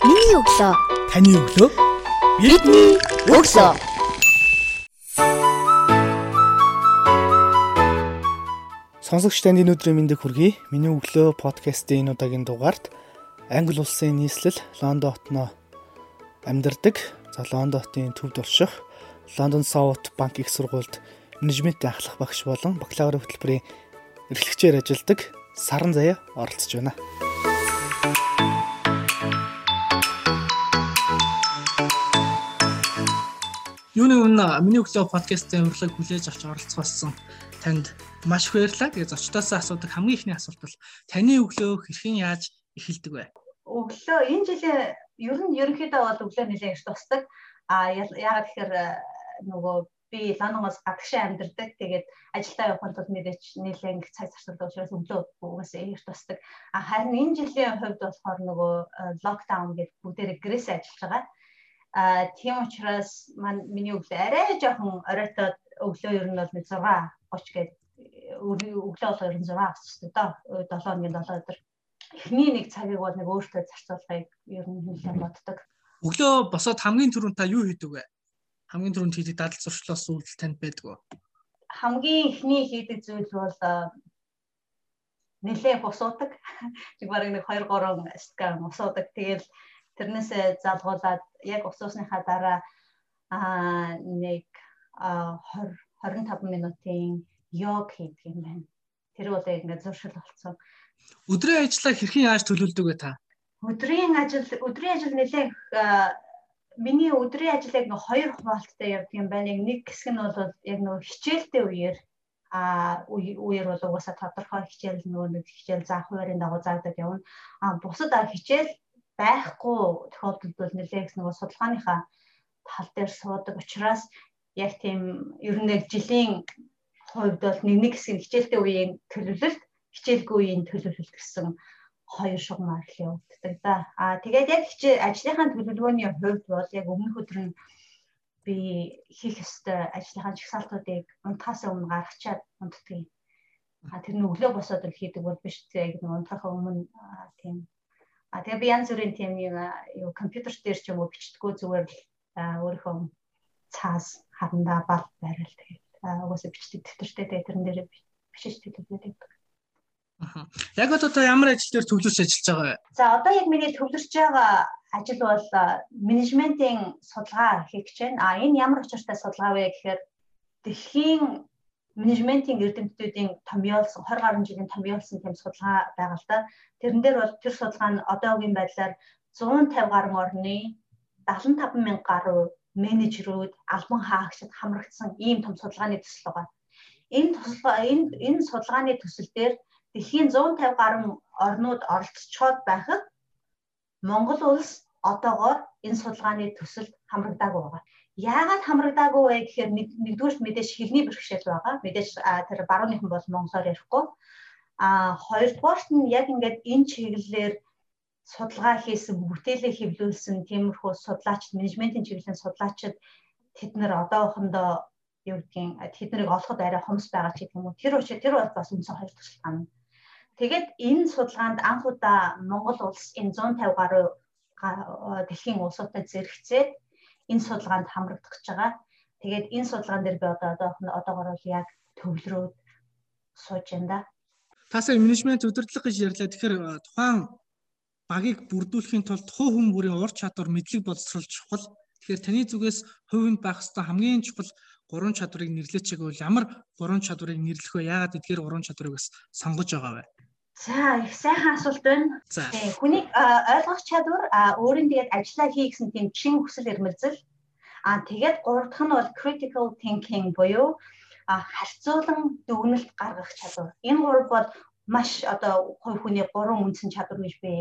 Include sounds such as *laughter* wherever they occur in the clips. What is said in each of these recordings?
Миний өглөө. Таны өглөө. Бидний өглөө. Сонсогч танд энэ өдрийн мэндийг хүргэе. Миний өглөө подкастын энэ удаагийн дугаарт Англи улсын нийслэл Лондон хотноо амьдардаг. За Лондон хотын төвд орших Лондон South банк их сургуульд менежментийн ахлах багш болон бакалаврын хөтөлбөрийн эрхлэгчээр ажилладаг Саран Заяа оролцож байна. Юуны өмнө миний өглөө подкастын урилгыг хүлээж авч оролцох болсон танд маш их баярлалаа. Тэгээ зочдоосоо асуудаг хамгийн ихний асуулт бол таны өглөө хэрхэн яаж эхэлдэг вэ? Өглөө энэ жилийн ер нь ерөнхийдөө бол өглөө нэлээд их тусдаг. А яагаад тэгэхээр нөгөө би Лондоноос гадагшаа амьдардаг. Тэгээд ажилдаа явахын тулд мэдээч нэлээд их цаг зарцуулдаг учраас өглөө угаасаа их тусдаг. А харин энэ жилийн хувьд болохоор нөгөө локдаун гэдэг бүгдээрээ гэрээсээ ажиллаж байгаа. А тийм учраас маань миний өглөө арай жоохон оройтоод өглөө ер нь бол нэг 6:30 гээд өглөө бол ер нь 6 авчихсан доо 7 хоногийн 7 өдөр. Эхний нэг цагийг бол нэг өөртөө зарцуулахыг ер нь нэлээд боддог. Өглөө босоод хамгийн түрүүнд та юу хийдэг вэ? Хамгийн түрүүнд хийдэг дадал зуршлаас зүйл танд байдаг уу? Хамгийн эхний хийдэг зүйл бол нэлээд босуудаг. Тэг *laughs* барыг нэг 2 3 скан босуудаг. Тэгэл тэрнээсээ залгуулад яг усуусныхаа дараа аа нэг 20 25 минутын йог хийдэг юм байна. Тэр бол яг ингээд зуршил болсон. Өдрийн ажлаа хэрхэн яаж төлөвлөдөг вэ та? Өдрийн ажил өдрийн ажил нэлээд миний өдрийн ажил яг нэг хоёр хуваалттай явдаг юм байна. Нэг хэсэг нь бол яг нэг хичээлтэй үеэр а үеэр бол угаасаа тодорхой хичээл нөгөө нэг хичээл заах хуваарийн дагуу заадаг явна. А бусад хичээл байхгүй тохиолдолд бол нэлээд нөгөө судалгааныхаа тал дээр суудаг учраас яг тийм ер нь яг жилийн хувьд бол нэг нэг хэсэг хичээлтэй үеийн төлөвлөлт хичээлгүй үеийн төлөвлөлт гэсэн хоёр шугамар л явагддаг да. Аа тэгээд яг хичээл ажлынхаа төлөвлөгөөний хувьд бол яг өмнөх өдөр нь би хийх ёстой ажлынхаа жагсаалтуудыг унтахаас өмнө гаргачаад унтдаг. А тэр нь өглөө босоод л хийдэг бол биш яг нэг унтахаа өмнө тийм А тэгээ би янз бүрийн тийм юу компьютер дээр ч юм уу бичдэггүй зүгээр л өөрийнхөө цаас харандаа бал байрал тэгээд угаасаа бичдэг дэвтэртэй тэгээд тэрэн дээр бичиж төлөвлөдөг. Аа. Яг одоо ямар ажил дээр төвлөрч ажиллаж байгаа вэ? За одоо яг миний төвлөрч байгаа ажил бол менежментийн судалгаа хийх гэж байна. А энэ ямар учиртай судалгаа вэ гэхээр дэлхийн менежментийн эрдэмтдүүдийн томьёолсон 20 гаруй жилийн томьёолсон тийм судалгаа байгаа л да. Тэрэн дээр бол тэр судалгаа нь одоогийн байдлаар 150 гаруй орны 75 мянга гаруй менежерүүд, албан хаагчид хамрагдсан ийм том судалгааны төсөл байгаа. Энэ туслага энэ энэ судалгааны төсөл дээр дэлхийн 150 гаруй орнууд оролцоод байхад Монгол улс одоогоор энэ судалгааны төсөлд хамрагдаагүй байгаа. Яагаад хамрагдаагүй вэ гэхээр нэгдүгээр мэдээж хэлний бэрхшээл байгаа. Мэдээж тэр барууныхан бол монголоор ярихгүй. А хоёрдугаарт нь яг ингээд энэ чиглэлээр судалгаа хийсэн, бүтээлээ хэвлүүлсэн тиймэрхүү судлаач, менежментийн чиглэлийн судлаачид тэд нэр одоохондоо юу гэдгийг тэд нарыг олоход арай хомс байгаа ч гэх юм уу. Тэр учраас тэр бол бас үнсэн хоёр тусалгаа нь. Тэгээд энэ судалгаанд анх удаа Монгол улс энэ 150 гаруй дэлхийн улсуудад зэрэгцээд энэ судалгаанд хамрагдах гэж байгаа. Тэгээд энэ судалгаан дээр би одоо одоогоор бол яг төвлөрөөд сууж байна да. Тасаа менежмент удирдлага гэж ярьлаа. Тэгэхээр тухайн багийг бүрдүүлэхийн тулд хувь хүн бүрийн ур чадвар мэдлэг боловсрол чухал. Тэгэхээр таны зүгээс хувинд байх ёстой хамгийн чухал гурван чадварыг нэрлэж чиг бол ямар гурван чадварыг нэрлэх вэ? Яагаад эдгээр гурван чадварыг бас сонгож байгаа вэ? За их сайхан асуулт байна. Хүний ойлгох чадвар өөрийн тэгээд ажиллаа хий гэсэн тийм чин хүсэл эрмэлзэл. А тэгээд гурав дахь нь бол critical thinking буюу харьцуулан дүгнэлт гаргах чадвар. Энэ гурав бол маш одоо хувь хүний гурван үндсэн чадвар гэж би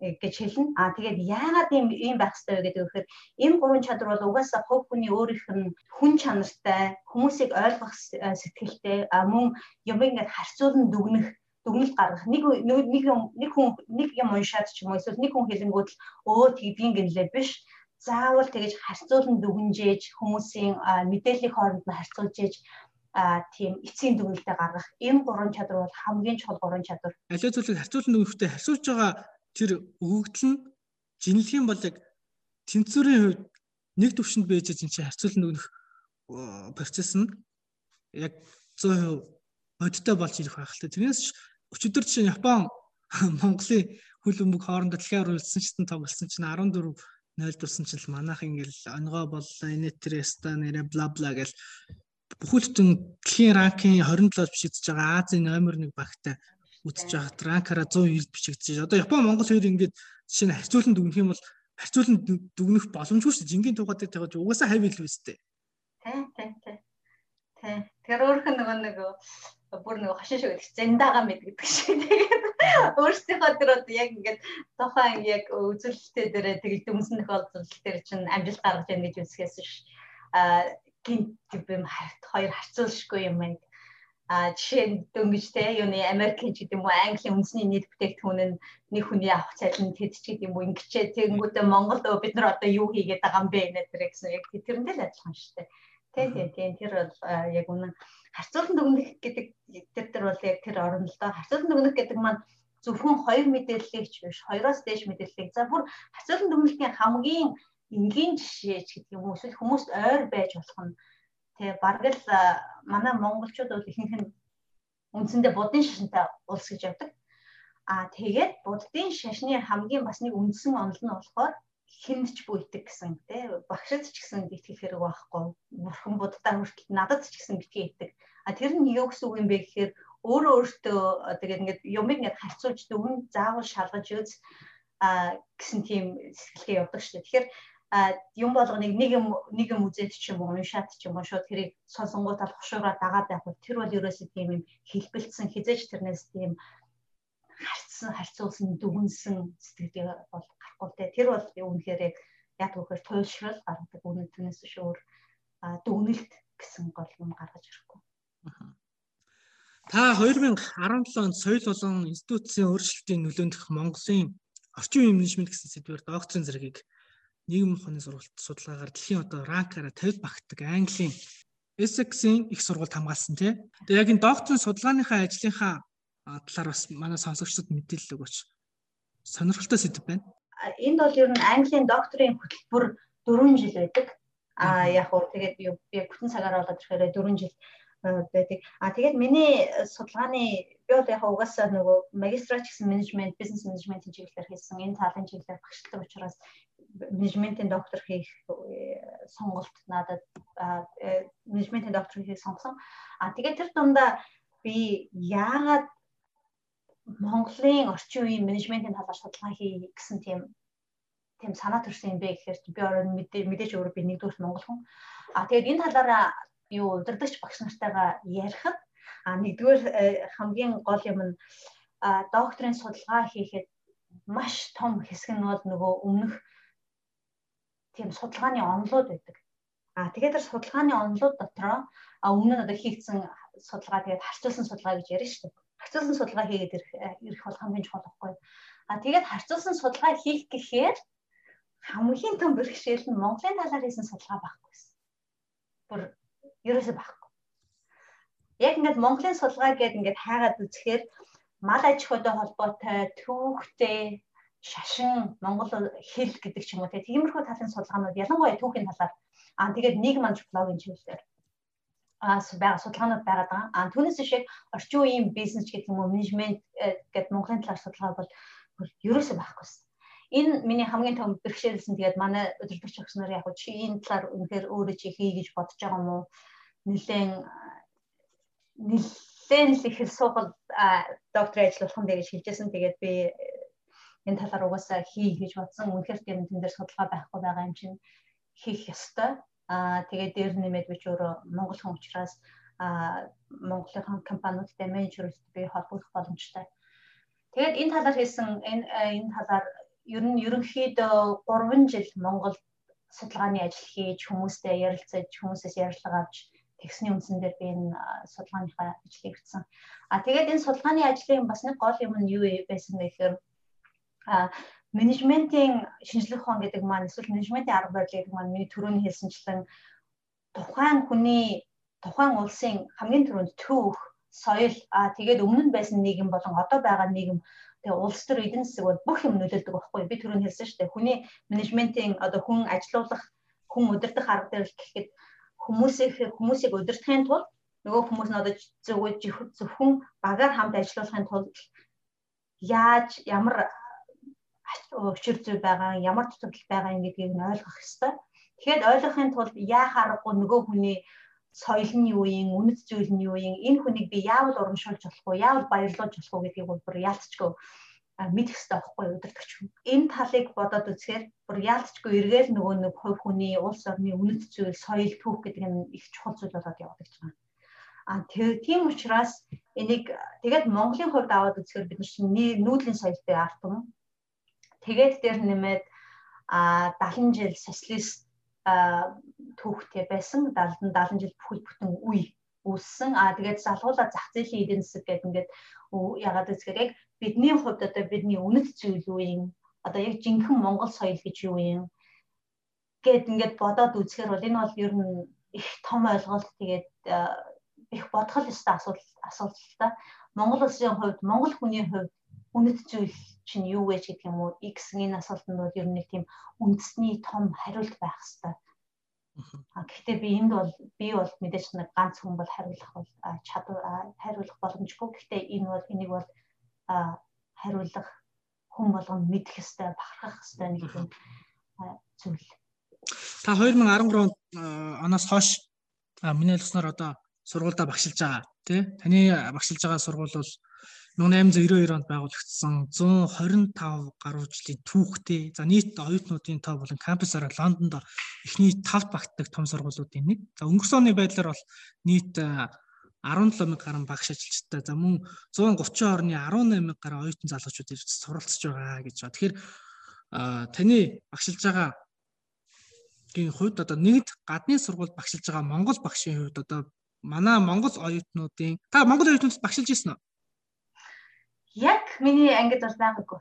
гэж хэлнэ. А тэгээд яагаад ийм ийм байх хэрэгтэй вэ гэдэг вэхээр энэ гурван чадвар бол угаасаа хувь хүний өөрийнх нь хүн чанартай, хүмүүсийг ойлгох сэтгэлтэй, мөн юм ингээд харьцуулан дүгнэх дүгнэлт гаргах нэг нэг нэг хүн нэг юм уншаад ч юм уу эсвэл нэг хүн хэлэнгүүд л өө тэгдгийн гинлээ биш заавал тэгэж харьцуулан дүгнжээж хүмүүсийн мэдээллийн хооронд нь харьцуулж ээж а тийм эцсийн дүгнэлтээ гаргах энэ гурван чадвар бол хамгийн чухал гурван чадвар. Аливаа зүйлийг харьцуулан дүгнэхдээ харьцуулж байгаа тэр өгөгдөл нь жинлэх юм бол яг тэнцвэрийн хувьд нэг төвшөнд байж чинь чи харьцуулан нөгнөх процесс нь яг 100% бодтой болж ирэх байх л та. Тэрнээс өчигдөр чинь Япон *laughs* Монголын хөл өмг хоорондоо дэлхийн уралсан чинь тоглосон чинь 14 0 дурсан чинь манайх ингээл онгоо боллоо инээтэрэста нэрэ бла бла гэл бүхэлдэн дэлхийн ранкын 27-д бичигдэж байгаа Азийн номер 1 багтай үзэж байхад ранкаараа 190-д бичигдэж. Одоо Япон Монгол хоёр ингээд жишээ нь харьцуулан дүгнэх юм бол харьцуулан дүгнэх боломжгүй шүү дээ. Жингийн тугаатай тавьж угаасаа хавь илүү өстэй. Тий, тий, тий. Тий. Тэр өөрөх нөгөө нэг бүр нөгөө хошин шиг зэндаага мэддэг шиг. Тэгээд өөрсдийнхөө тэр одоо яг ингээд тухайн яг үзүүлэлтээ дээрээ тэгээд дүнсэн тохиолдол дээр чинь амжилт гаргаж яах гэж үсгээс ш а гинт юм харт хоёр харьцуулшгүй юм байна. А жишээ нь дөнгөж те юуны Америкийн ч гэдэг юм уу Английн үндэсний нийт бүтээгдэхүүн нь нэг хүний авах цалин тэд ч гэдэг юм уу ингэчээ. Тэгэнгүүтээ Монголд бид нар одоо юу хийгээд байгаа юм бэ? Нэтэр гэсэн яг тэрэндээ л адилхан шүү дээ тийм тийм тийм тэр бол яг үнэн харьцуулан дүгнэх гэдэг тэр тэр бол яг тэр орон л доо. Харьцуулан дүгнэх гэдэг маань зөвхөн хоёр мэдээллийг ч биш хоёроос дээш мэдээллийг за бүр харьцуулан дүгнэлтийн хамгийн энгийн жишээ ч гэдэг юм уу? Эсвэл хүмүүст ойр байж болох нь Тэ бараг л манай монголчууд бол ихэнх нь үндсэндээ будын шашинтай улс гэж явдаг. Аа тэгээд буддын шашны хамгийн бас нэг үндсэн онол нь болохоор хинч бүйдэг гэсэн тий багшд ч гэсэн итгэх хэрэг байхгүй. Бурхан буддаа хүртэл надад ч гэсэн битгий идэг. А тэр нь юу гэсэн үг юм бэ гэхээр өөрөө өөртөө тэгээд ингээд юмыг ингээд харьцуулж дүн заавал шалгаж үз а гэсэн тийм сэтгэлгээ явдаг шүү дээ. Тэгэхээр юм болгоныг нэг юм нэг юм үзээд ч юм уу уншаад ч юм уу шууд тэрийг сонсонгуудаа хушуугаар дагаад байх бол тэр бол ерөөсөө тийм юм хэлбэлцсэн хизээж тэрнээс тийм харцсан харьцуулсан дүгнсэн сэтгэлгээ бол гарахгүй те тэр бол үнэхээр яг үхээр туйлшрал гаргадаг үнэ тэрнээс шүүр дүгнэлт гэсэн гол юм гаргаж ирэхгүй. Та 2017 онд соёл болон институцийн өөрчлөлтийн нөлөөндөх Монголын орчин үеийн менежмент гэсэн сэдвээр докторийн зэргийг нийгэм ухааны сургалт судалгаагаар дэлхийн одоо ранкаараа 50 багтдаг Английн Essex-ийн их сургуульд хамгаалсан тий. Тэгээ яг энэ докторийн судалгааныхаа ажлынхаа талаар бас манай сонсогчдод мэдээлэл өгөөч. Сонирхолтой сэдв байна. Энд бол ер нь Английн докторийн хөтөлбөр 4 жил байдаг. А яг уу тэгээд би бүтэн цагаар болоод ирэхээр 4 жил байдаг. А тэгээд миний судалгааны би бол яг угаасаа нөгөө магистрач гэсэн менежмент, бизнес менежментийн чиглэлээр хийсэн энэ талын чиглэлээр багшилдаг учраас менежментийн доктор хийх э, сонголт надад э, менежментийн доктор хийх сонгосон. А тэгээд тэр дундаа би яагаад Монголын орчин үеийн менежментийн талаар судалгаа хий гэсэн тийм тийм санаа төрсэн юм бэ гэхээр би орон мэдээж өөрөө би нэгдүгээр монгол хүн. А тэгээд энэ талаараа юу удирдахч багш нартайгаа ярихад а нэгдүгээр э, хамгийн гол юм нь докторийн судалгаа хийхэд маш том хэсэг нь бол нөгөө өмнөх тийм судалгааны онолууд байдаг. А тэгээд тэр судалгааны онолууд дотроо өмнө нь одоо хийгдсэн судалгаа тэгээд харьцуулсан судалгаа гэж ярьж дээ. Харьцуулсан судалгаа хийгээд ирэх ирэх бол хамгийн чухал байхгүй. А тэгээд харьцуулсан судалгаа хийх гэхээр хамгийн том бэрхшээл нь Монголын талаар хийсэн судалгаа байхгүйсэн. Бүр ерөөсөө байхгүй. Яг ингээд Монголын судалгаа гэдэг ингээд хайгаад үзэхээр мал аж ахуйтай холбоотой түүхтэй шашин монгол хэл гэдэг ч юм уу тиймэрхүү талын судалгаанууд ялангуяа түүхийн талаар аа тэгээд нийгэм антропологийн чиглэлээр байгаа судалгаанууд байгаад байгаа. Аа түүнээс шиг орчин үеийн бизнес гэдэг юм уу менежмент э, гэдэг Монголын талаар судалгаа бол ерөөсөө байхгүйсэн. Энэ миний хамгийн том бэрхшээлсэн тэгээд манай өдөртөгч өгс нар яг чи энэ талаар үнэхээр өөрөө чи хий гэж бодож байгаа юм уу? Нилээн нилээн л их сухал докторийн ажил болох юм дэ гэж хэлжсэн. Тэгээд би энэ талаар угаасаа хий гэж бодсон. Үнэхээр тийм тэн дээр судалгаа байхгүй байгаа юм чинь хийх ёстой. Аа тэгээд дээр нэмээд би ч өөрөө Монгол хүн учраас аа Монголын компаниудтай менежертэй би холбогдох боломжтой. Тэгээд энэ талаар хийсэн энэ энэ талаар ер нь ерөнхийдөө 3 жил Монголд судалгааны ажил хийж хүмүүстэй ярилцаж хүмүүсээс ярилцлага авч тэгсний үндсэн дээр би энэ судалгааныхаа ажлыг хийсэн. А тэгээд энэ судалгааны ажлын бас нэг гол юм нь юу байсан гэхээр менежментийн шинжлэх ухаан гэдэг маань эсвэл менежментийн арга барил гэдэг маань миний түрүүний хэлсэнчлэн тухайн хүний тухайн улсын хамгийн түрүүнд түүх соёл а тэгээд өмнө нь байсан нийгэм болон одоо байгаа нийгэм тэгээ улс төр эдийн засаг бол бүх юм нөлөөлдөг байхгүй. Би түрүүн хэлсэн шүү дээ. Хүний менежментийн одоо хүн ажилуулах хүн удирдах арга дээр гэхэд хүмүүсийг хүмүүсийг удирдахын тулд нөгөө хүмүүс нь одоо зөвхөн зөвхөн багаар хамт ажиллахын тулд яаж ямар өчир зүй байгаа ямар дутагдал байгаа юм гэдгийг нь ойлгох ёстой. Тэгэхээр ойлгохын тулд яах аргагүй нөгөө хүний соёл нь юу юм, үнэт зүйл нь юу юм, энэ хүнийг би яавал урамшуулж болох вэ, яавал баярлуулж болох вэ гэдгийг бүр яалтчгүй мэдэх хэрэгтэй байхгүй удирдахч. Энэ талыг бодоод үзэхээр бүр яалтчгүй эргээл нөгөө нэг хувь хүний улс орны үнэт зүйл, соёл, түүх гэдэг нь их чухал зүйл болоод явдаг ч юм. А тийм учраас энийг тэгээд Монголын хувьд аваад үзэхээр бид нар чинь нүүдлийн соёлтой арт юм. Тэгээд дээр нэмээд а 70 жил социалист түүхтэй байсан 70 70 жил бүхэл бүтэн үе үүссэн. А тэгээд залгуулаа зах зээлийн эдийн засаг гэдэг ингээд ягаад гэвэл яг бидний хувьд одоо бидний үнэт зүйл юу юм? Одоо яг жинхэнэ Монгол соёл гэж юу юм? гэд ингээд бодоод үзэхээр бол энэ бол ер нь их том ойлголт тэгээд их бодгол ёстой асуудал асуудал та. Монгол улсын хувьд Монгол хүний хувьд үнэт зүйл чинь юу вэ гэдэг юм уу? X энэ асуултанд бол ер нь нэг тийм үндэсний том хариулт байх хэрэгтэй. А гэхдээ би энд бол би бол мэдээж нэг ганц хүн бол хариулах бол чадвар хариулах боломжгүй. Гэхдээ энэ бол энийг бол хариулах хүн болгоно мэдэх ёстой, бахархах ёстой нэг юм зүйл. Та 2013 оноос хойш миний хэлснээр одоо сургуультай багшилж байгаа тий. Таны багшилж байгаа сургууль бол 1892 онд байгуулагдсан 125 гаруй жилийн түүхтэй. За нийт оюутнуудын тоо болон кампусаараа Лондонд эхний 5-т багтдаг том сургуулиудын нэг. За өнгөрсөн оны байдлаар бол нийт 17 мянга гаруй багш ажилчтай. За мөн 130 орны 18 мянга гаруй оюутан залуучууд ирж суралцж байгаа гэж байна. Тэгэхээр таны багшилж байгаа гийн хувьд одоо нэгд гадны сургуульд багшилж байгаа Монгол багшийн хувьд одоо манай Монгол оюутнуудын та Монгол оюутнууд багшилж ирсэн үү? Миний ангид бол байгаагүй.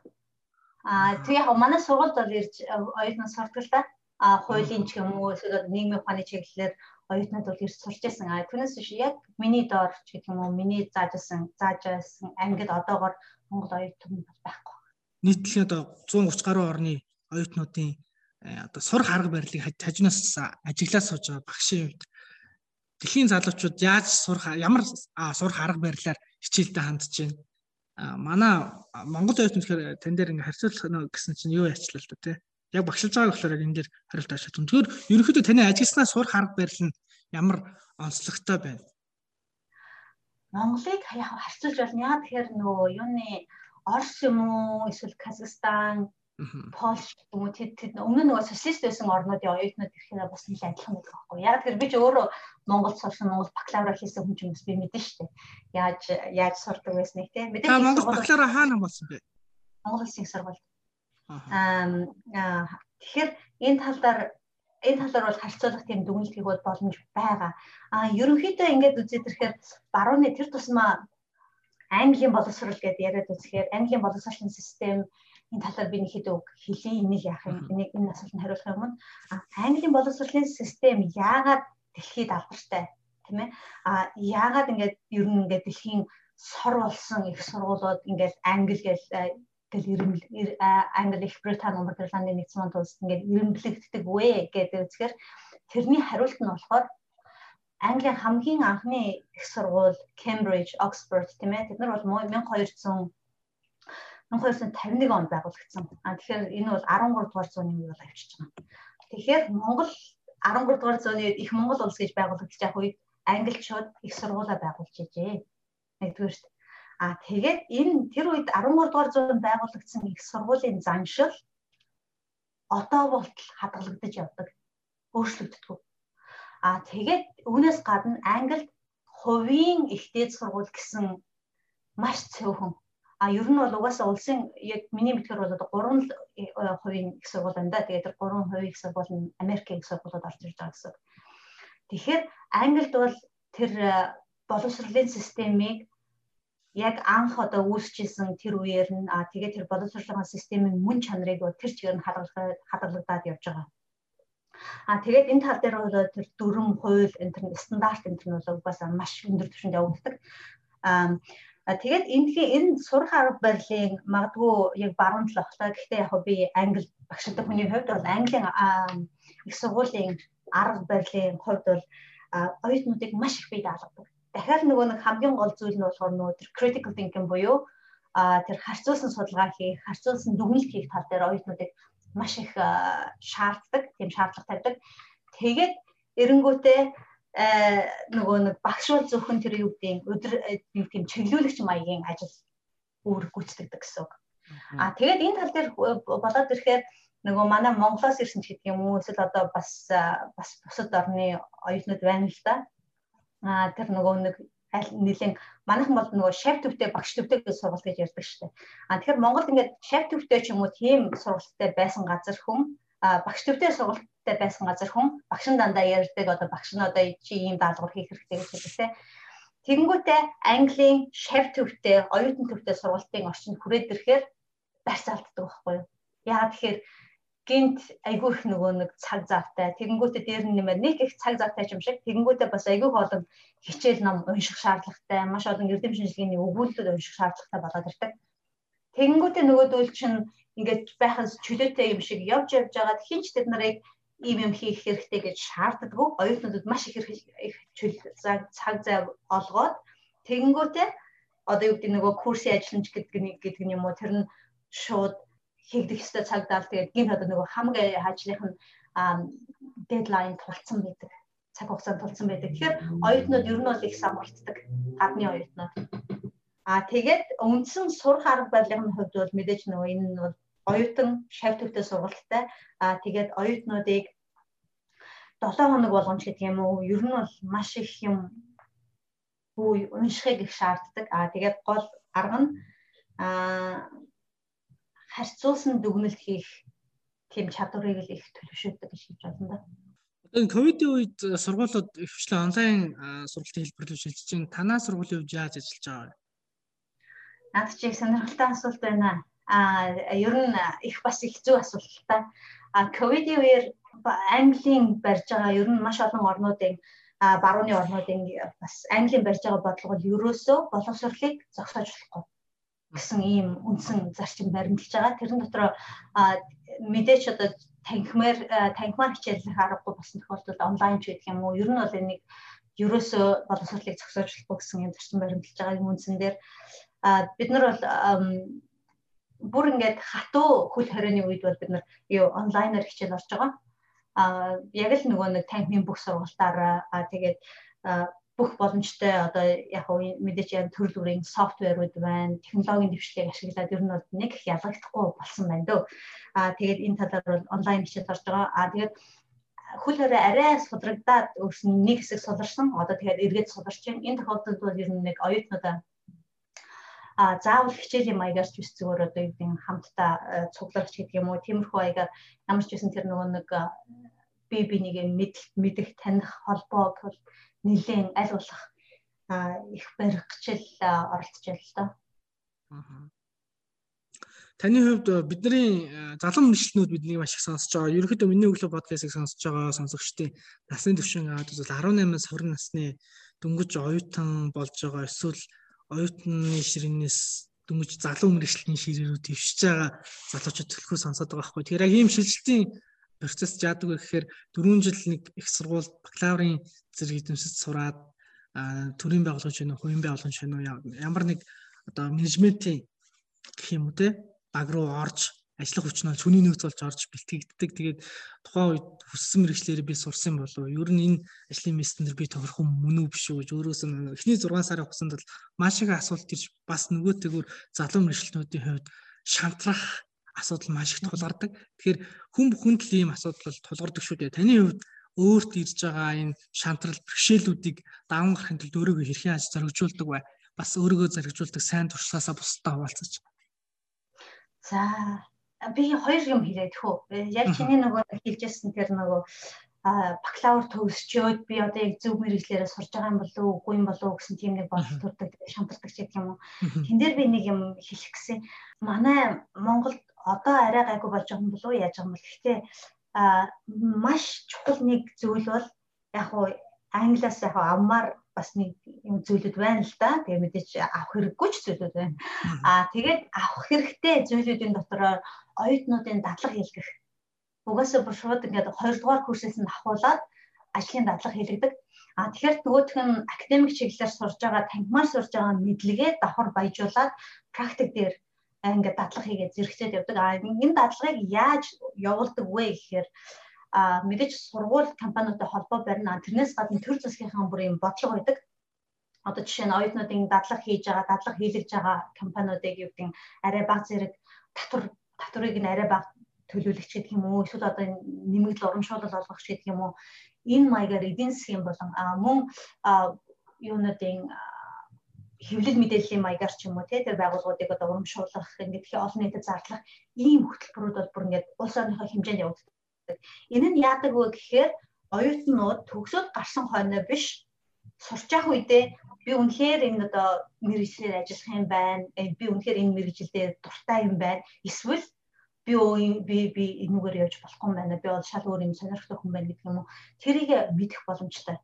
Аа тэг яг манай сургуульд бол ирж оюутнууд сурдаг л да. Аа хуулийн ч юм уу эсвэл нийгмийн ухааны чиглэлээр оюутнууд бол ирж сурч байсан. Аа түүнээс биш яг миний доор ч гэх юм уу миний заажсан заажсан ангид одоогор Монгол оюутан байхгүй. Нийтлээ одоо 130 гаруй орны оюутнуудын э, одоо сурах арга барилыг хажуунаас ажиглаад сууж байгаа багшийн хувьд дэлхийн залуучууд яаж сурах ямар сурах арга барилаар хичээлдээ хандж байна манай Монгол оюутан тэгэхээр тань дээр ингээ харьцуулах гэсэн чинь юу яачлаа л да тий. Яг багшилж байгаа болохоор яг энэ дээр хариулт авчих. Тэгэхээр ерөнхийдөө таны ажилласнаа сурах арга барил нь ямар онцлогтой байна? Монголыг харьцуулж байна. Яа тэгэхээр нөгөө юуны Орос юм уу эсвэл Казахстан Польш юм уу тэд тэд өмнө нөгөө социалист байсан орнуудын оюутнууд ирэхээр бас нэлээд адилхан байдаг байхгүй. Яг тэр би ч өөрөө Монголд сурсан Монгол бакалавра хийсэн хүн ч юм би мэдэн штэ. Яаж яаж сурдаг байсныг те. Мэдээж Монгол бакалавра хаана болсон бэ? Монгол Улсын сургууль. Аа тэгэхээр энэ талаар энэ талаар бол харьцуулах тийм дүгнэлтийг бол боломж байгаа. Аа ерөнхийдөө ингээд үзээд ирэхээр барууны тэр тусмаа Английн боловсрол гэдээ яриад үзэхээр Английн боловсролын систем энэ талаар би нэг хэд үг хэлье энийг яах юм энийг энэ асуултанд хариулах юм. Английн боловсролын систем яагаад дэлхийд алдартай тийм ээ? А яагаад ингээд ер нь ингээд дэлхийн сор болсон их сургуулиуд ингээд англи гэл гэл ирэмл англи их британи Умар Ирландын нэгдсэн улсад улсад ингээд ирэмблэгддэг вэ гэдэг үзэхээр тэрний хариулт нь болохоор Английн хамгийн анхны их сургууль Cambridge, Oxford тийм ээ? Тэд нар бол 1200 1251 онд байгуулагдсан. А тэгэхээр энэ бол 13 дугаар зууны үе бол авчиж байгаа. Тэгэхээр Монгол 13 дугаар зууны их Монгол улс гэж байгуулагдаж байх үед англичууд их сургуулаа байгуулж ижээ. Нэгдүгээрт. А тэгээд энэ тэр үед 13 дугаар зуунд байгуулагдсан их сургуулийн заншил одоо болтол хадгалагдаж явдаг. Өөрчлөгддөг. А тэгээд үүнээс гадна Англид хувийн их дээд сургууль гэсэн маш цөөхөн А ер нь бол угаасаа улсын яг миний мэдгээр бол одоо 3 хувийн их сургууль байна да. Тэгээд тэр 3 хувийн их сургууль нь Америкийн их сургуулиуд орж ирж байгаа гэсэн. Тэгэхээр Англид бол тэр э, боловсролын системийг яг анх одоо үүсчихсэн тэр үеэр нь а тэгээд тэр боловсролын системийн мөн чанарыг тэр чигээр нь хадгалагдаад явж байгаа. А тэгээд энэ тал дээр бол тэр дүрм, хууль, энэ стандарт энэ нь бол угаасаа маш өндөр түвшинд явагддаг. Аа тэгээд эндхийн энэ сурах арга барилын магадгүй яг баруун талах та гэхдээ яг би англи багштай хүний хувьд бол английн их сургуулийн арга барилын хувьд бол оюутнуудыг маш их бий даалгадаг. Дахиад нөгөө нэг хамгийн гол зүйл нь болохоор нөгөө тэр critical thinking буюу а тэр харьцуулсан судалгаа хийх, харьцуулсан дүгнэлт хийх тал дээр оюутнуудыг маш их шаарддаг, тийм шаардлага тавьдаг. Тэгээд эренгүүтээ нөгөө нэг багшуул зөвхөн тэр юу гэдэг өдөр нэг тийм чиглүүлэгч маягийн ажил үүрэг гүйцэтгэдэг гэсэн үг. А тэгээд энэ тал дээр болоод ирэхээр нөгөө манай Монголоос ирсэн ч гэдэг юм уу эсвэл одоо бас бас бусад орны оюутнууд байна л да. А тэр нөгөө нэг аль нэлийн манайхан бол нөгөө шав төвтэй багш төвтэй гэж сургалт гэж ярьдаг шүү дээ. А тэгэхээр Монголд ингээд шав төвтэй ч юм уу тийм сургалттай байсан газар хүн багш төвтэй сургалттай байсан газар хүн багш нь дандаа ярьдаг одоо багш нь одоо чи ийм даалгавар хийх хэрэгтэй гэж хэлдэг те. Тэгэнгүүтээ Английн шав төвтэй, оюутан төвтэй сургалтын орчинд хүрээд ирэхээр барьцаалддаг байхгүй юу? Яагаад тэгэхээр гинт айгүй их нөгөө нэг цаг завтай тэгэнгүүтээ дээр нь нэмээд нэг их цаг завтай юм шиг тэгэнгүүтээ бас айгүй олон хичээл ном унших шаардлагатай маш олон эрдэм шинжилгээний өгүүлбэр унших шаардлагатай болоод ирдэг. Тэгэнгүүтээ нөгөөдөл чинь ингээд байхаас чөлөөтэй юм шиг явж явж байгаад хинч тэд нарыг ийм юм хийх хэрэгтэй гэж шаарддаггүй. Оюутнуудад маш их их цаг зав олгоод тэгэнгүүтээ одоо юу гэдэг нөгөө курсын ажилламж гэдэг нэг гэдэг юм уу тэр нь шууд хийгдэх ёстой цагдаа л тэгээд гинт одоо нөгөө хамгийн хажлынх нь дедлайн тулцсан байдаг цаг хугацаанд тулцсан байдаг. Тэгэхээр оюутнууд ер нь бол их самбартдаг гадны оюутнууд. Аа тэгээд үндсэн сурах арга барилын хувьд бол мэдээж нөгөө энэ нь бол оюутан шав төвтэй сургалттай аа тэгээд оюутнуудыг 7 хоног болгоомж гэдэг юм уу ер нь бол маш их юм бүү уншихыг их шаарддаг аа тэгээд гол арга нь аа харьцуулсан дүгнэлт хийх тийм чадварыг л их төлөвшүүлдэг гэж хэлж байна да. Одоо энэ ковидын үед сургуулиуд ихвчлэн онлайн сургалтын хэлбэрлэж шилжиж чинь танаа сургуулийн хувьд яаж ажиллаж байгаа вэ? Наад чи их сонирхолтой асуулт байна. А ер нь их бас их л та. А ковидын үеэр Английн барьж байгаа ер нь маш олон орнуудын а барууны орнуудын бас Английн барьж байгаа бодлого нь ерөөсөө боловсролыг зогсоож болохгүй гэсэн ийм үндсэн зарчим баримталж байгаа. Тэрэн дотор мэдээч одоо танхимаар танхимаар хичээллэх аргагүй болсон тохиолдолд онлайн ч гэдэг юм уу. Ер нь бол энийг ерөөсөө боловсролыг зохицуулж болохгүй гэсэн юм зарчим баримталж байгаа юм үндсэн дээр бид нар бол бүр ингээд хатуу хөл хорионы үед бол бид нар юу онлайнаар хичээл орж байгаа. А яг л нөгөө нэг танхимын бүх сургалтаараа тэгээд бүх боломжтой одоо яг мэдээч яг төрөл бүрийн софтверууд байна, технологийн дэвшлийг ашиглаад ер нь бол нэг их ялгагдахгүй болсон байна дөө. Аа тэгээд энэ талаар бол онлайн хичээл орж байгаа. Аа тэгээд хөл хорой арай судрагдаад өөрсөн нэг хэсэг суларсан. Одоо тэгээд эргээд суларч байна. Энэ тохиолдолд бол ер нь нэг оюутнуудаа заавал хичээлийн маягаар ч биш зүгээр одоо юу гэдэг хамтдаа цугларч гэдэг юм уу тиймэрхүү маягаар ямар ч байсан тэр нөгөө нэг би бинийг мэдэх таних холбоо нэлээд аль болох их баригчл оролцож байна л доо. Таны хувьд бидний залуу мэрэгчлэнүүд бидний маш их сонсож байгаа. Ерөнхийдөө миний өглөө подкастыг сонсож байгаа сонсогчдын насны түвшин аваад үзвэл 18-аас 20 насны дөнгөж оюутан болж байгаа эсвэл оюутны ширээнээс дөнгөж залуу мэрэгчлийн ширээрүүд твшиж байгаа залуучууд төлхөө сонсоод байгаа байхгүй. Тэгэхээр яг ийм шилжилтийн процесс жаадаг вэ гэхээр 4 жил нэг их сургууль бакалаврын зэрэг эзэмшиж сураад төрийн байгууллагын шинэ хувийн байгууллагын шинэ ямар нэг одоо менежментийн гэх юм уу те баг руу орж ажиллах хүч нь цөний нөөц болж орж бэлтгэгддэг. Тэгээд тухайн үед хүссэн мэрэгчлэр би сурсан болов ер нь энэ ажлын мессен дээр би тохирох юм мөн үү биш үү гэж өөрөөс нь эхний 6 сарын хугацаанд бол маш их асуулт ирж бас нөгөөтэйгүр залуу мэрэгчлэнүүдийн хувьд шантрах асуудал маш их тулгардаг. Тэгэхээр хүн бүхэнд л ийм асуудал тулгардаг шүү дээ. Таны хувьд өөрт ирж байгаа энэ шантрал бэрхшээлүүдийг даван гарахын тулд өөрийгөө хэрхэн аж зоригжуулдаг бай. Бас өөрийгөө зоригжуулдаг сайн туршлагаасаа бусдаа хуваалцаж. За би хоёр юм хэлээд хөө. Яг чиний нөгөө хэлжсэн тэр нөгөө бакалавр төгсчөөд би одоо яг зөв мэрэгчлэрээ сурж байгаа юм болов уу үгүй юм болов уу гэсэн тийм нэг бодол төрдөг шантардаг ч гэх юм уу. Тэн дээр би нэг юм хэлэх гэсэн. Манай Монголд одоо арай гайгүй болж байгаа юм болов уу яаж юм бол гэхдээ маш чухал нэг зүйл бол яг уу англиас яг амаар бас нэг юм зүйлүүд байна л да. Тэгээ мэдээж авах хэрэггүй ч зүйлүүд байна. Аа тэгээд авах хэрэгтэй зүйлүүдийн дотор оюутнуудын дадлага хийлгэх. Угаасаа бүр шууд ингээд 2 дугаар курсээс нь ахуулаад ажлын дадлага хийлгдэг. А тэгэхээр нөгөөх нь академик чиглэлээр сурж байгаа, танхимаар сурж байгаа мэдлэгээ давхар баяжуулаад практик дээр ингээд дадлага хийгээд зэрэгцээд явдаг. А энэ дадлагыг яаж явуулдаг вэ гэхээр а мэдээж сургууль компаниудтай холбоо барина. Тэрнээс гадна төр засгийнхаа бүр юм бодлого байдаг. Одоо жишээ нь оюутнуудын дадлага хийж байгаа, дадлага хийлгэж байгаа компаниудыг юу гэдэг арай бага зэрэг татвар татварыг нь арай бага төлөвлөгч гэдэг юм уу эсвэл одоо нэмэгдэл урамшуулал олгох гэдэг юм уу энэ маягаар эдийн засгийн болон мөн юунуудын хэвлэл мэдээллийн маягаар ч юм уу те тэр байгууллагуудыг одоо урамшуулах ингээд их олон нийтэд зарлах ийм хөтөлбөрүүд бол бүр ингээд улс орныхоо хэмжээнд явагддаг. Энэ нь яадаг вэ гэхээр оюутнууд төгсөөд гарсан хойно биш сурч явах үедээ би үнэхээр энэ одоо мэрэгчлэр ажиллах юм байна. Э, би үнэхээр энэ мэрэгчлэлээр дуртай юм байна. Эсвэл би би би энүүгээр явж болохгүй юм байна. Би бол шал өөр юм сонирхдаг хүн байна гэдэг юм уу. Тэрийг мэдэх боломжтой.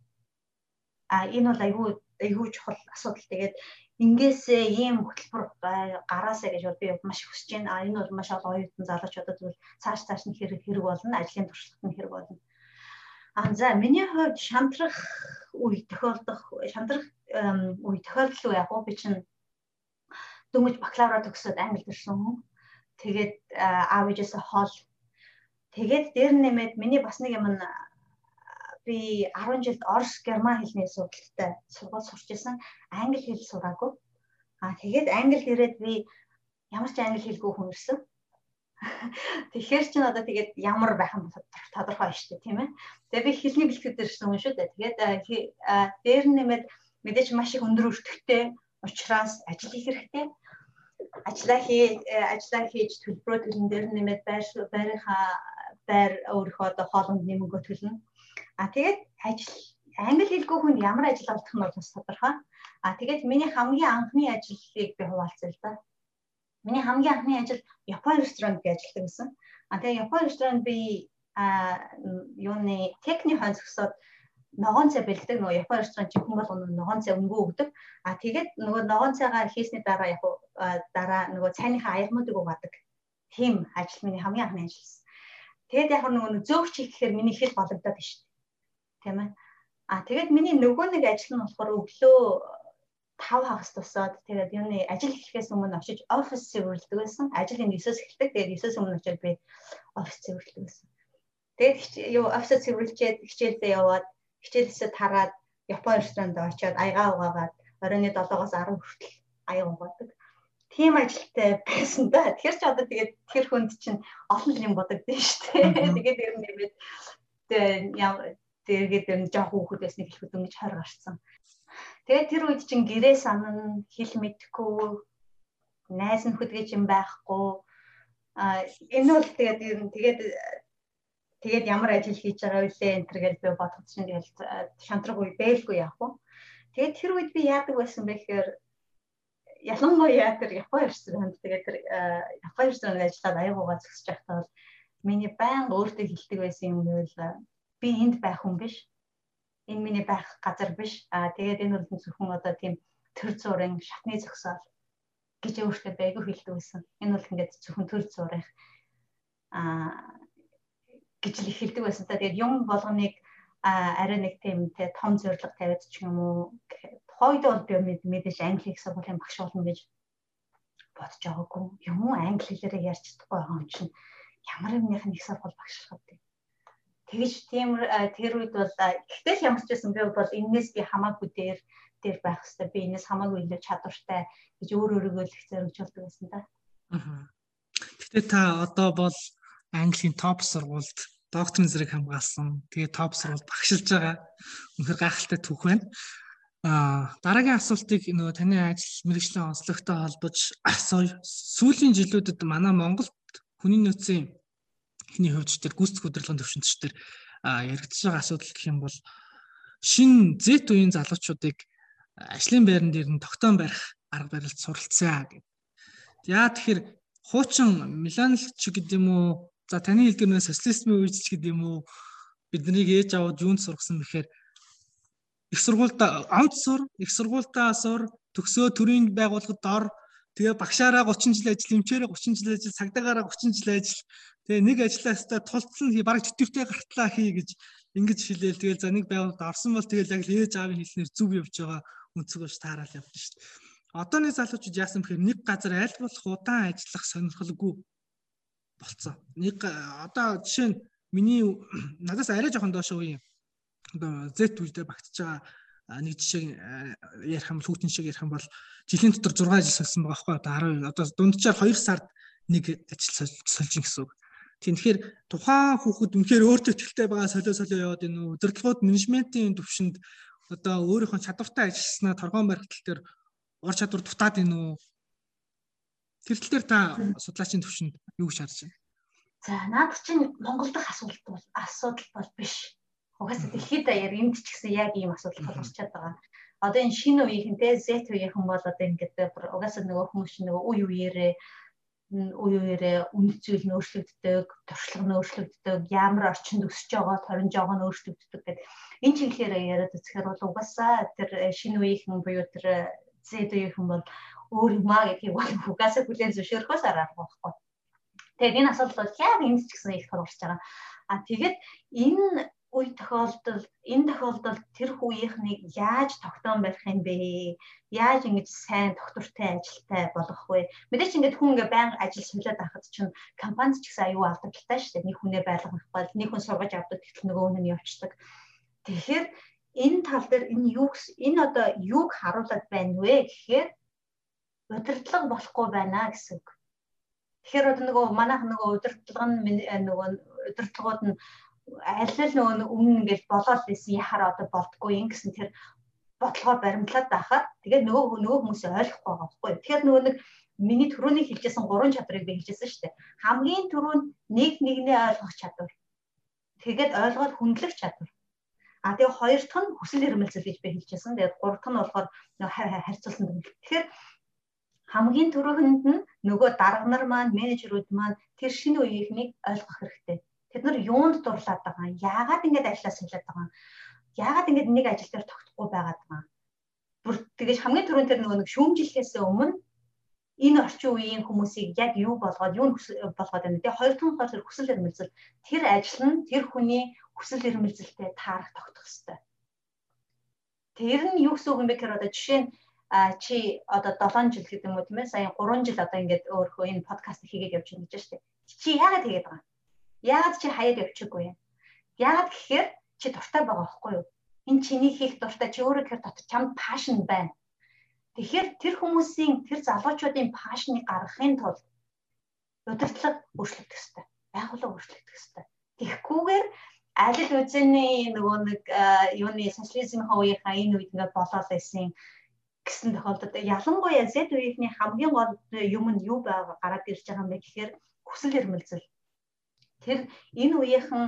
А энэ бол айгүй айгүй чухал асуудал. Тэгээд ингээсээ ийм хөтөлбөр гараасаа гэж бол би маш хүсэж байна. А энэ бол маш олон оюутан залуучуудад бол цааш цааш нь хэрэг хэрэг болно, ажлын туршлагад нь хэрэг болно. А за миний хувьд шантрах үе тохиолдох, шантрах үе тохиолдол уу яг уу би чинь дөнгөж бакалавра төгсөөд англи төрсөн хүн. Тэгээд аав ээжээс хоол. Тэгээд дээр нэмээд миний бас нэг юм би 10 жилд Орос герман хэлний судалтай сургууль сурч исэн. Англи хэл сураагүй. Аа тэгээд англид ирээд би ямар ч англи хэлгүй хүн ирсэн. *laughs* Тэгэхээр ч н одоо тэгээд ямар байх нь тодорхой шүү дээ тийм ээ. Тэгээд би хэлний бэлтгэл дээр ирсэн хүн шүү дээ. Тэгээд дээр нэмээд мэдээж маш их өндөр өртөгтэй учраас ажил хийх хэрэгтэй. Ажлаа хий ажлаа хийж төлбөрөө төлн дээр нэмээд байр байрынхаа байр өөрийнхөө одоо хоолнд нэмэнгөө төлнө А тэгээд ажил англи хэлгүй хүн ямар ажил олдох нь бол бас тодорхой. А тэгээд миний хамгийн анхны ажлыг би хуваалцъя л да. Миний хамгийн анхны ажил Япон ресторанд би ажилладаг гэсэн. А тэгээд Япон ресторанд би а юуны техник хон зөксөд ногоон цай бэлддэг нөгөө Япон ресторан чинь хүн болгоно ногоон цай өнгөө өгдөг. А тэгээд нөгөө ногоон цайгаа хийсний дараа яг дараа нөгөө цайныхаа аягмуудыг угаадаг. Тийм ажил миний хамгийн анхны ажил. Тэгээд яг нөгөө зөөгч хийхээр миний хэл голөгдоод байна шүү тийм ээ. А тэгээд миний нөгөө нэг ажил нь болохоор өглөө 5 хагас тусаад тэгээд юуны ажил эхлэхээс өмнө очиж офис цэвэрлдэг байсан. Ажил энэ 9-с эхэлдэг. Тэгээд 9-с өмнө очиод би офис цэвэрлдэг байсан. Тэгээд юу офис цэвэрлжээд хичээлдээ яваад хичээлээсээ тараад Япон ресторанд очиод аягаа угаагаад оройны 7-оос 10 хүртэл аяа угаадаг. Тийм ажилтай байсан да. Тэгэхээр ч одоо тэгээд тэр хүнд чинь олон юм бодогдсон шүү дээ. Тэгээд ер нь нэмээд Тэгээд ер нь жоох хүүхэд байсныг хэлэхэд ингэж хойр гарцсан. Тэгээд тэр үед чинь гэрээ санан хэл мэдхгүй найз нөхөд гэж юм байхгүй. А энэ бол тэгээд ер нь тэгээд тэгээд ямар ажил хийж байгаа вүлээ энэ төр гэж би бодоход чинь тэгээд шантраг үе бэлгүй яах вэ? Тэгээд тэр үед би яадаг байсан бэ гэхээр ялангуяа тэр Япон ресторанд тэгээд тэр Япон ресторанд ажиллаад аяагуугаа зөксөж байхдаа бол миний байнга өөртөө хэлдэг байсан юм гэвэл би энд байх хүн биш. Энэ миний байх газар биш. Аа тэгээд энэ бол зөвхөн одоо тийм төр зургийн шатны зөксөөл гэж өөртөө байгуу хэлдэг байсан. Энэ бол ингээд зөвхөн төр зурих аа гэж л хэлдэг байсан. Тэгээд юм болгоныг арай нэг тийм те том зориг тавиад ч юм уу тухайд бол би мэдээж англи их сургуулийн багш болно гэж бодож байгаагүй. Юм уу англи хэлээрээ ярьж чадахгүй байгаа юм чинь ямар нэгэн их сургууль багшлах вэ? Тэгэж тийм тэр үед бол гэхдээ ямар ч байсан би бол энээс би хамаагүй дээр дээр байх хэвээр би энээс хамаагүй илүү чадвартай гэж өөр өөрийгөө л их зоригжуулдаг байсан да. Аа. Гэхдээ та одоо бол Английн топ сургуульд докторийн зэрэг хамгаалсан. Тэгээ топ сургуульд багшилж байгаа. Үнэхээр гайхалтай түүх байна. Аа дараагийн асуултыг нөгөө таны ажил мэрэгжлийн онцлогтой холбож *coughs* асууя. Сүүлийн жилүүдэд манай Монголд хүний нөөцийн эхний хувьд тэр гүйцэтгэх удирдлагын төвшөнтч тэр яригдж байгаа асуудал гэх юм бол шин Z үеийн залуучуудыг ажлын байран дээр нь тогтоон барих арга барилд суралцъя гэдэг. Яа тэгэхээр хуучин Миланалч гэдэг юм уу за таны хэлдгэрнээ социализмын үеч гэдэг юм уу биднийг ээж аваад юунд сургасан бэхээр их сургуультай амт сур, их сургуультаа сур, төгсөө төрийн байгууллагад ор, тэгээ багшаараа 30 жил ажил, эмчээрээ 30 жил ажил, цагдаагаараа 30 жил ажил. Тэгээ нэг ажилластай тулцсан бараг тэтвэртэй гартлаа хий гэж ингэж хэлээл тэгэл за нэг байгууллагад орсон бол тэгэл яг л ээж аавын хэлснээр зүв явж байгаа өнцгөөс таарал явна шүү дээ. Одооны залуучууд яасан бэхээр нэг газар аль болох удаан ажиллах сонирхолгүй болцсон. Нэг одоо жишээ нь миний *clears throat* надаас арай жоохон доош үе одоо Z үедээ багтж байгаа нэг жишээ ярих юм хүүтэн шиг ярих юм бол жилийн дотор 6 жил сольсон байгаа байхгүй одоо 10 одоо дунджаар 2 сард нэг ажил сольж ин гэсэн үг. Тэгэхээр тухайн хүүхэд үнэхээр өөртөө ихтэй байгаа солио солио яваад энэ удирдлагууд менежментийн төвшөнд одоо өөрийнхөө чадвартай ажилласнаа торгоон баримтал дээр ор чадвар дутаад ийн үү? Тэр тал дээр та судлаачийн төвшөнд юу гэж харж байна? За наад чинь Монгол дахь асуудал бол асуудал бол биш. Угаасаа дэлхийд даяар энд ч гэсэн яг ийм асуудал тулгарчаад байгаа. Одоо энэ шинэ үеийнтэй Z үеийнхэн бол одоо ингээд угаасаа нөгөө хүмүүс нөгөө үе үеэрээ үе үеэрээ үнэт зүйл нь өөрчлөгддөг, туршлага нь өөрчлөгддөг, ямар орчинд өсөж байгаа, торинж байгаа нь өөрчлөгддөг гэдэг. Энэ чиглэлээр яриад үзэхээр бол угаасаа тэр шинэ үеийнхэн буюу тэр Z үеийнхэн бол өөр юм аа гэдгийг бол *laughs* угаасаа хүлээн зөвшөөрөхөөс аргагүй байхгүй. Тэгээд энэ асуудал бол яг энд ч гэсэн их тулгарч байгаа. А тэгээд энэ үе тохиолдолд энэ тохиолдолд тэр хүүийнхнийг яаж тогтоон барих юм бэ? Яаж ингэж сайн доктортой ажилтай болгох вэ? Мэдээч ингээд хүн ингээд байнга ажил солиод байхад чинь компанид ч гэсэн аюу алдагдaltaй шүү дээ. Нэг хүнээ байлгах бол нэг хүн сургаж авдаг гэтэл нөгөө хүн нь явчихдаг. Тэгэхээр энэ тал дээр энэ юу энэ одоо юуг харуулад байна вэ гэхээр удирдлага болохгүй байна гэсэн үг. Тэгэхээр одоо нөгөө манайх нөгөө удирдлага нь нөгөө удирдлагууд нь аль аль нөгөө өмнө ингээд болоод байсан яхаар одоо болдгоо ин гэсэн тэр бодлогоор баримтлаад байхад тэгээд нөгөө нөгөө хүмүүс ойлгохгүй байгаа байхгүй. Тэгэхээр нөгөө нэг миний түрүүний хэлжсэн гурван чадрыг би хэлжсэн шүү дээ. Хамгийн түрүүнд нэг нэгнээ ойлгох чадвар. Тэгээд ойлгоод хүндлэх чадвар. А тэгээ хоёр дахь нь хүсэл эрмэлзэл гэж би хэлжсэн. Тэгээд гурав дахь нь болохоор харьцуулсан юм. Тэгэхээр хамгийн түрүүнд нь нөгөө дарга нар маань менежерүүд маань тэр шинэ үеийнхнийг ойлгох хэрэгтэй. Тэд нар юунд дурлаад байгаа юм? Яагаад ингэж ажиллаа солиод байгаа юм? Яагаад ингэж нэг ажил дээр тогтохгүй байгаад байгаа юм? Бүр тэгэж хамгийн түрүүнд тэр нөгөө нэг шүүмжлэхээс өмнө энэ орчин үеийн хүмүүсийг яг юу болгоод юу болгоод байна. Тэгээ хоёр дахь нь хүсэл эрмэлзэл тэр ажил нь тэр хүний хүсэл эрмэлзэлтэй таарах тогтох хэвээр. Тэр нь юу гэсэн үг юм бэ гэхээр одоо жишээ нь чи одоо 7 жил гэдэг юм уу тийм ээ сая 3 жил одоо ингээд өөрөө энэ подкаст хийгээд явж байна гэж штэ. Чи яагаад тэгээд байгаа юм? Яагаад чи хаяад явчихгүй юм? Яагаад гэхээр чи дуртай байгаа байхгүй юу? Энэ чиний хийх дуртай чи өөрөө тэр дотор чамд пашн байна. Тэгэхээр тэр хүмүүсийн тэр залуучуудын пашныг гаргахын тулд удирдлага өөрчлөгдөх ёстой. Байгууллага өөрчлөгдөх ёстой. Тэгэхгүйгээр аль л үзэний нөгөө нэг юуны социализмын үеийнхаа энэ үед ингээд болоод байсан гэсэн тохиолдолд ялангуяа Z үеийнхний хамгийн гол юм нь юу байгаа гараад ирж байгаа юм бэ гэхээр хүсэл эрмэлзэл. Тэр энэ үеийнхэн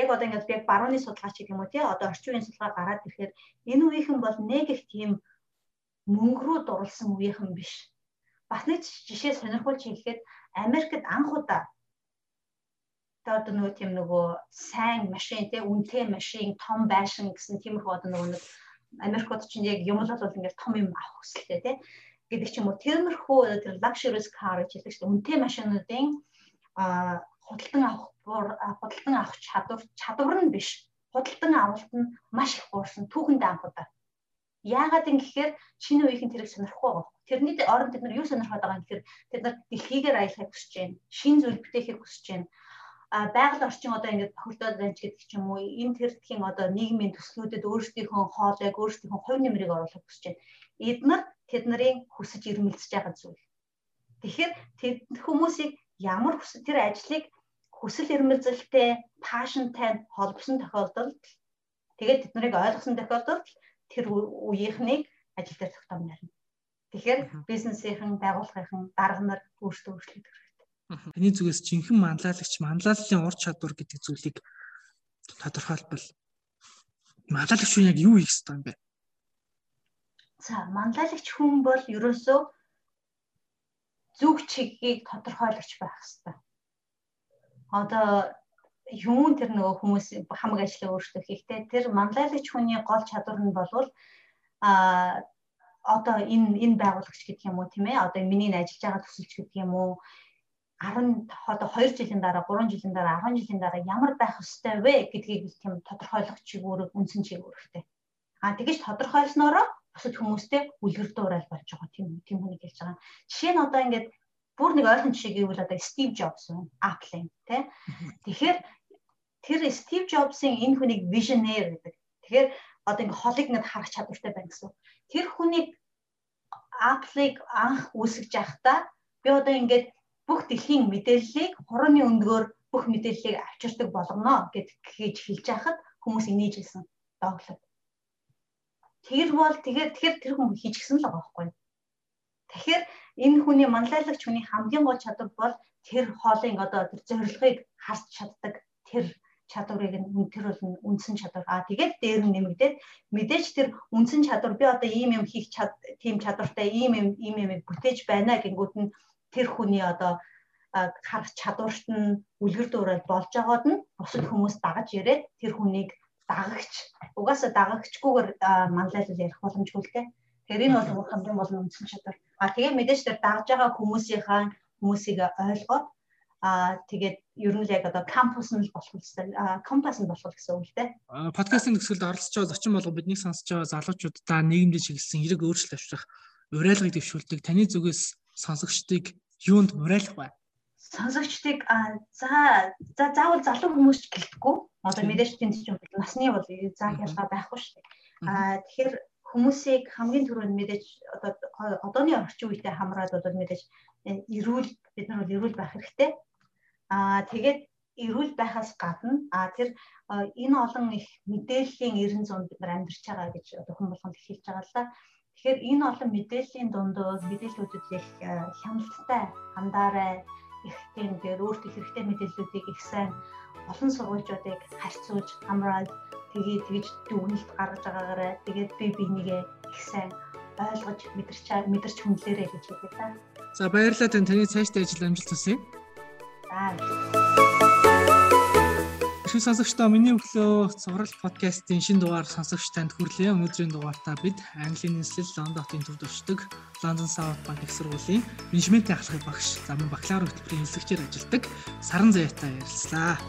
яг одоо ингээд яг барууны судалгаач гэдэг юм уу тий одоо орчин үеийн судалгаа гараад ирэхээр энэ үеийнхэн бол нэг их тийм мөнгө рүү дурлсан үеийнхэн биш. Бас нэг жишээ сонирхуулж хэлэхэд Америкт анх удаа одоо нөгөө тийм нөгөө сайн машин тий үнэтэй машин том байшин гэсэн тиймэрхүү одоо нөгөө нэг Америкууд чинь яг юм л бол ингээд том юм авах хүсэлтэй тий гэдэг ч юм уу тэрмэрхүү тэр luxurious car гэж хэлдэг чинь үнэтэй машинуудын а худалдан авах худалдан авах чадвар чадвар нь биш худалдан авалт нь маш их буурсан түүхэндээ анхудаа яагаад юм гэхээр шинэ үеийн тэрийг сонирхгүй байгаа. Тэрний оронд бид нар юу сонирхоод байгаа юм гэхээр бид нар дэлхийгээр аялахыг хүсэж байна. Шин зүйл бүтээхийг хүсэж байна байгаль орчин одоо ингээд тохиолдоод байна ч гэдэг ч юм уу энэ төрлийн одоо нийгмийн төслүүдэд өөрсдийнхөө хоолойг өөрсдийнхөө хувь нэмрийг оруулах хүсэж байна. Эднэр тэд нарын хүсэж ирмэлцэж байгаа зүйл. Тэгэхээр тэд хүмүүсийг ямар хүсэл тэр ажлыг хүсэл эрмэлзэлтэй, пашнтай холбосон тохиолдолд тэгээд тэд нарыг ойлгосон тохиолдолд тэр үеийнхнийг ажил дээр тогтоомно ярина. Тэгэхээр бизнесийнхэн, байгууллагынхан дарга нар өөрсдөө өөрчлөгдөх Таны зүгээс жинхэнэ манлайлагч манлайллын ур чадвар гэдэг зүйлийг тодорхойлбол манлайлагч хүн яг юу хийх ёстой юм бэ? За, манлайлагч хүн бол ерөөсөө зүг чигийг тодорхойлогч байх ёстой. Одоо юун тэр нөгөө хүмүүс хамаг ажлаа өөрсдөө хийхтэй тэр манлайлагч хүний гол чадвар нь болвол а одоо энэ энэ байгуулагч гэдэг юм уу тийм ээ одоо миний ажиллаж байгаа төсөлч гэдэг юм уу 10 одоо 2 жилийн дараа 3 жилийн дараа 10 жилийн дараа ямар байх ёстой вэ гэдгийг тийм тодорхойлох чигээр үндсэн чигээр. А тэгэж тодорхойлсноороо бусад хүмүүстэй үлгэрдүүрэл болж байгаа тийм тийм хүнийг хэлж байгаа. Жишээ нь одоо ингээд бүр нэг ойлгон жишээ гэвэл одоо Стив Джобс байна. Apple-ийн тий. Тэгэхээр тэр Стив Джобсын энэ хүнийг visionary гэдэг. Тэгэхээр одоо ингээд холыг ингээд харах чадвартай байна гэсэн. Тэр хүнийг Apple-ыг анх үүсгэж байхдаа би одоо ингээд бүх дэлхийн мэдээллийг хурууны өндгөөр бүх мэдээллийг авчирдаг болгоно гэж хийж хэлж байхад хүмүүс инээж хэлсэн дооглоод. Тэр бол тэгээд тэгэхээр тэр хүн хийчихсэн л байгаа байхгүй. Тэгэхээр энэ хүний манлайлагч хүний хамгийн гол чадвар бол тэр хоолын одоо тэр зорилгыг харж чаддаг тэр чадварыг нь тэр бол үндсэн чадвар. Аа тэгээд дээр нь нэмэгдээд мэдээж тэр үндсэн чадвар би одоо ийм юм хийх чад тийм чадвартай ийм юм ийм юм бүтээж байна гингүүд нь тэр хүний одоо харах чадварт нь үлгэр дуурай болж байгаад нь бусад хүмүүс дагаж ирээд тэр хүнийг дагагч угаасаа дагагчгүйгээр манлайлал ярих боломжгүй л те. Тэгэхээр энэ бол хамгийн гол үндсэн чадвар. А тэгээ мэдээж тэр дагж байгаа хүмүүсийнхаа хүмүүсийг ойлгоод а тэгээд ер нь яг одоо кампус нь болох үстэй компас нь болох гэсэн үг л дээ. Подкастын төгсгөлд оролцож байгаа зочин болго бидний сонсож байгаа залуучуудаа нийгэмдээ чиглэсэн эрэг өөрчлөлт авчрах урайлгыг дэвшүүлдэг таны зүгээс сонсогчдыг юунд урайлах вэ? Сонсогчдыг за за заавал залуу хүмүүс ч гэлтгүү. Одоо мэдээж тэнд чинь насны бол зааг ялгаа байхгүй шүү дээ. А тэгэхээр хүмүүсийг хамгийн түрүүнд мэдээж одоо одооний орчин үетэй хамраад одоо мэдээж эрүүл бид нар бол эрүүл байх хэрэгтэй Аа тэгээд эрүүл байхаас гадна а тэр энэ олон их мэдээллийн 90 зунд бид нар амьдарч байгаа гэж хүн болгонд хэлж байгаа л да. Тэгэхээр энэ олон мэдээллийн дундуу мэдээллүүдэд их хяналттай хандаарай их тийм дээр өөртөө хэрэгтэй мэдээллүүдийг их сайн олон сургуульчдыг харьцуулж хамраад тэгээ тэгж дүгнэлт гаргаж байгаагаараа тэгээд би бинийгээ их сайн ойлгож мэдэрч мэдэрч хүнлээрэй гэж хэлээ та. За баярлалаа таны цаашдаа ажил амжилт хүсье. За. Шинэ сонсогчдоо миний өглөө цуврал подкастын шинэ дугаар сонсогч танд хүрлээ. Өнөөдрийн дугаартаа бид Английн нийслэл Лондонын төвд очдог London South Bank их сургуулийн менежментийн ахлахын багш, замын бакалавр хөтөлбөрийн хэсэгчээр ажилладаг Саран Заяатай ярилцлаа.